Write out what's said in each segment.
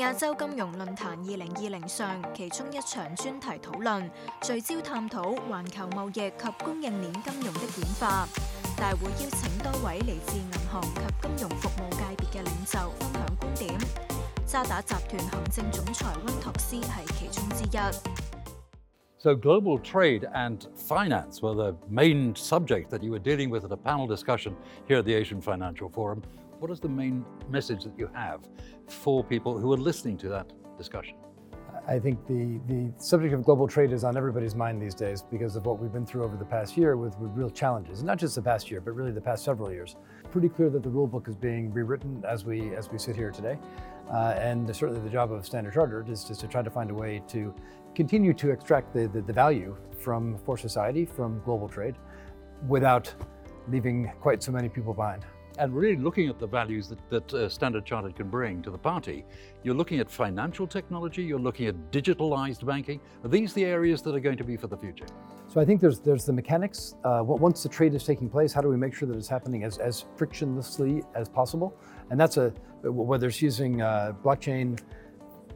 亚洲金融论坛二零二零上，其中一场专题讨论聚焦探讨环球贸易及供应链金融的演化。大会邀请多位嚟自银行及金融服务界别嘅领袖分享观点。渣打集团行政总裁温托斯系其中之一。So, global trade and finance were the main subject that you were dealing with at a panel discussion here at the Asian Financial Forum. What is the main message that you have for people who are listening to that discussion? I think the, the subject of global trade is on everybody's mind these days because of what we've been through over the past year with, with real challenges. Not just the past year, but really the past several years. Pretty clear that the rule book is being rewritten as we as we sit here today. Uh, and certainly the job of Standard Chartered is just to try to find a way to continue to extract the, the, the value from for society from global trade without leaving quite so many people behind. And really looking at the values that, that uh, Standard Chartered can bring to the party, you're looking at financial technology, you're looking at digitalized banking. Are these the areas that are going to be for the future? So I think there's there's the mechanics. Uh, once the trade is taking place, how do we make sure that it's happening as, as frictionlessly as possible? And that's a whether it's using uh, blockchain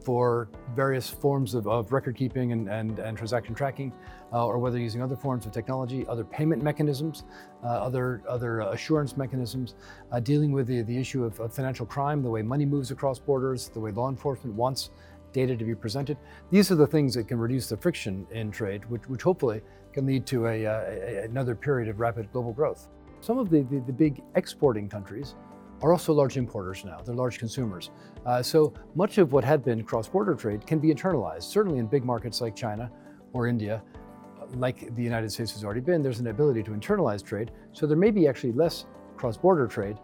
for various forms of, of record keeping and, and, and transaction tracking, uh, or whether using other forms of technology, other payment mechanisms, uh, other other assurance mechanisms, uh, dealing with the, the issue of, of financial crime, the way money moves across borders, the way law enforcement wants data to be presented. These are the things that can reduce the friction in trade, which, which hopefully can lead to a, uh, a- another period of rapid global growth. Some of the, the, the big exporting countries are also large importers now. They're large consumers. Uh, so much of what had been cross border trade can be internalized. Certainly in big markets like China or India, like the United States has already been, there's an ability to internalize trade. So there may be actually less cross border trade,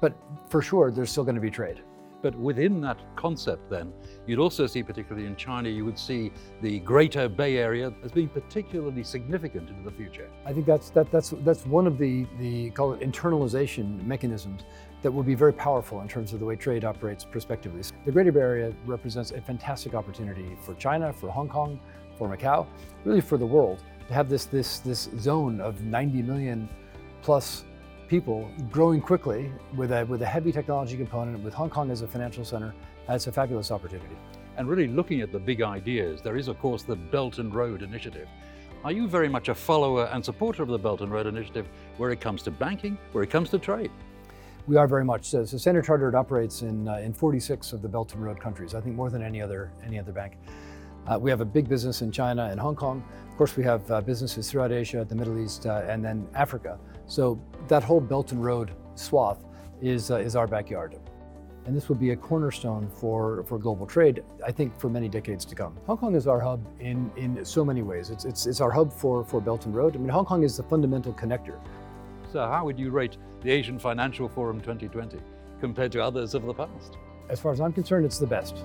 but for sure there's still going to be trade. But within that concept, then, you'd also see, particularly in China, you would see the greater Bay Area as being particularly significant into the future. I think that's that, that's that's one of the the call it internalization mechanisms that will be very powerful in terms of the way trade operates prospectively. The Greater Bay Area represents a fantastic opportunity for China, for Hong Kong, for Macau, really for the world to have this this this zone of 90 million plus people growing quickly with a with a heavy technology component with Hong Kong as a financial center. That's a fabulous opportunity. And really looking at the big ideas, there is, of course, the Belt and Road Initiative. Are you very much a follower and supporter of the Belt and Road Initiative where it comes to banking, where it comes to trade? We are very much so. So Standard Chartered operates in, uh, in 46 of the Belt and Road countries. I think more than any other any other bank. Uh, we have a big business in China and Hong Kong. Of course, we have uh, businesses throughout Asia, the Middle East, uh, and then Africa. So that whole Belt and Road swath is uh, is our backyard. And this will be a cornerstone for, for global trade, I think, for many decades to come. Hong Kong is our hub in, in so many ways. It's, it's, it's our hub for, for Belt and Road. I mean, Hong Kong is the fundamental connector How would you rate the Asian Financial Forum 2020 compared to others of the past? As far as I'm concerned, it's the best.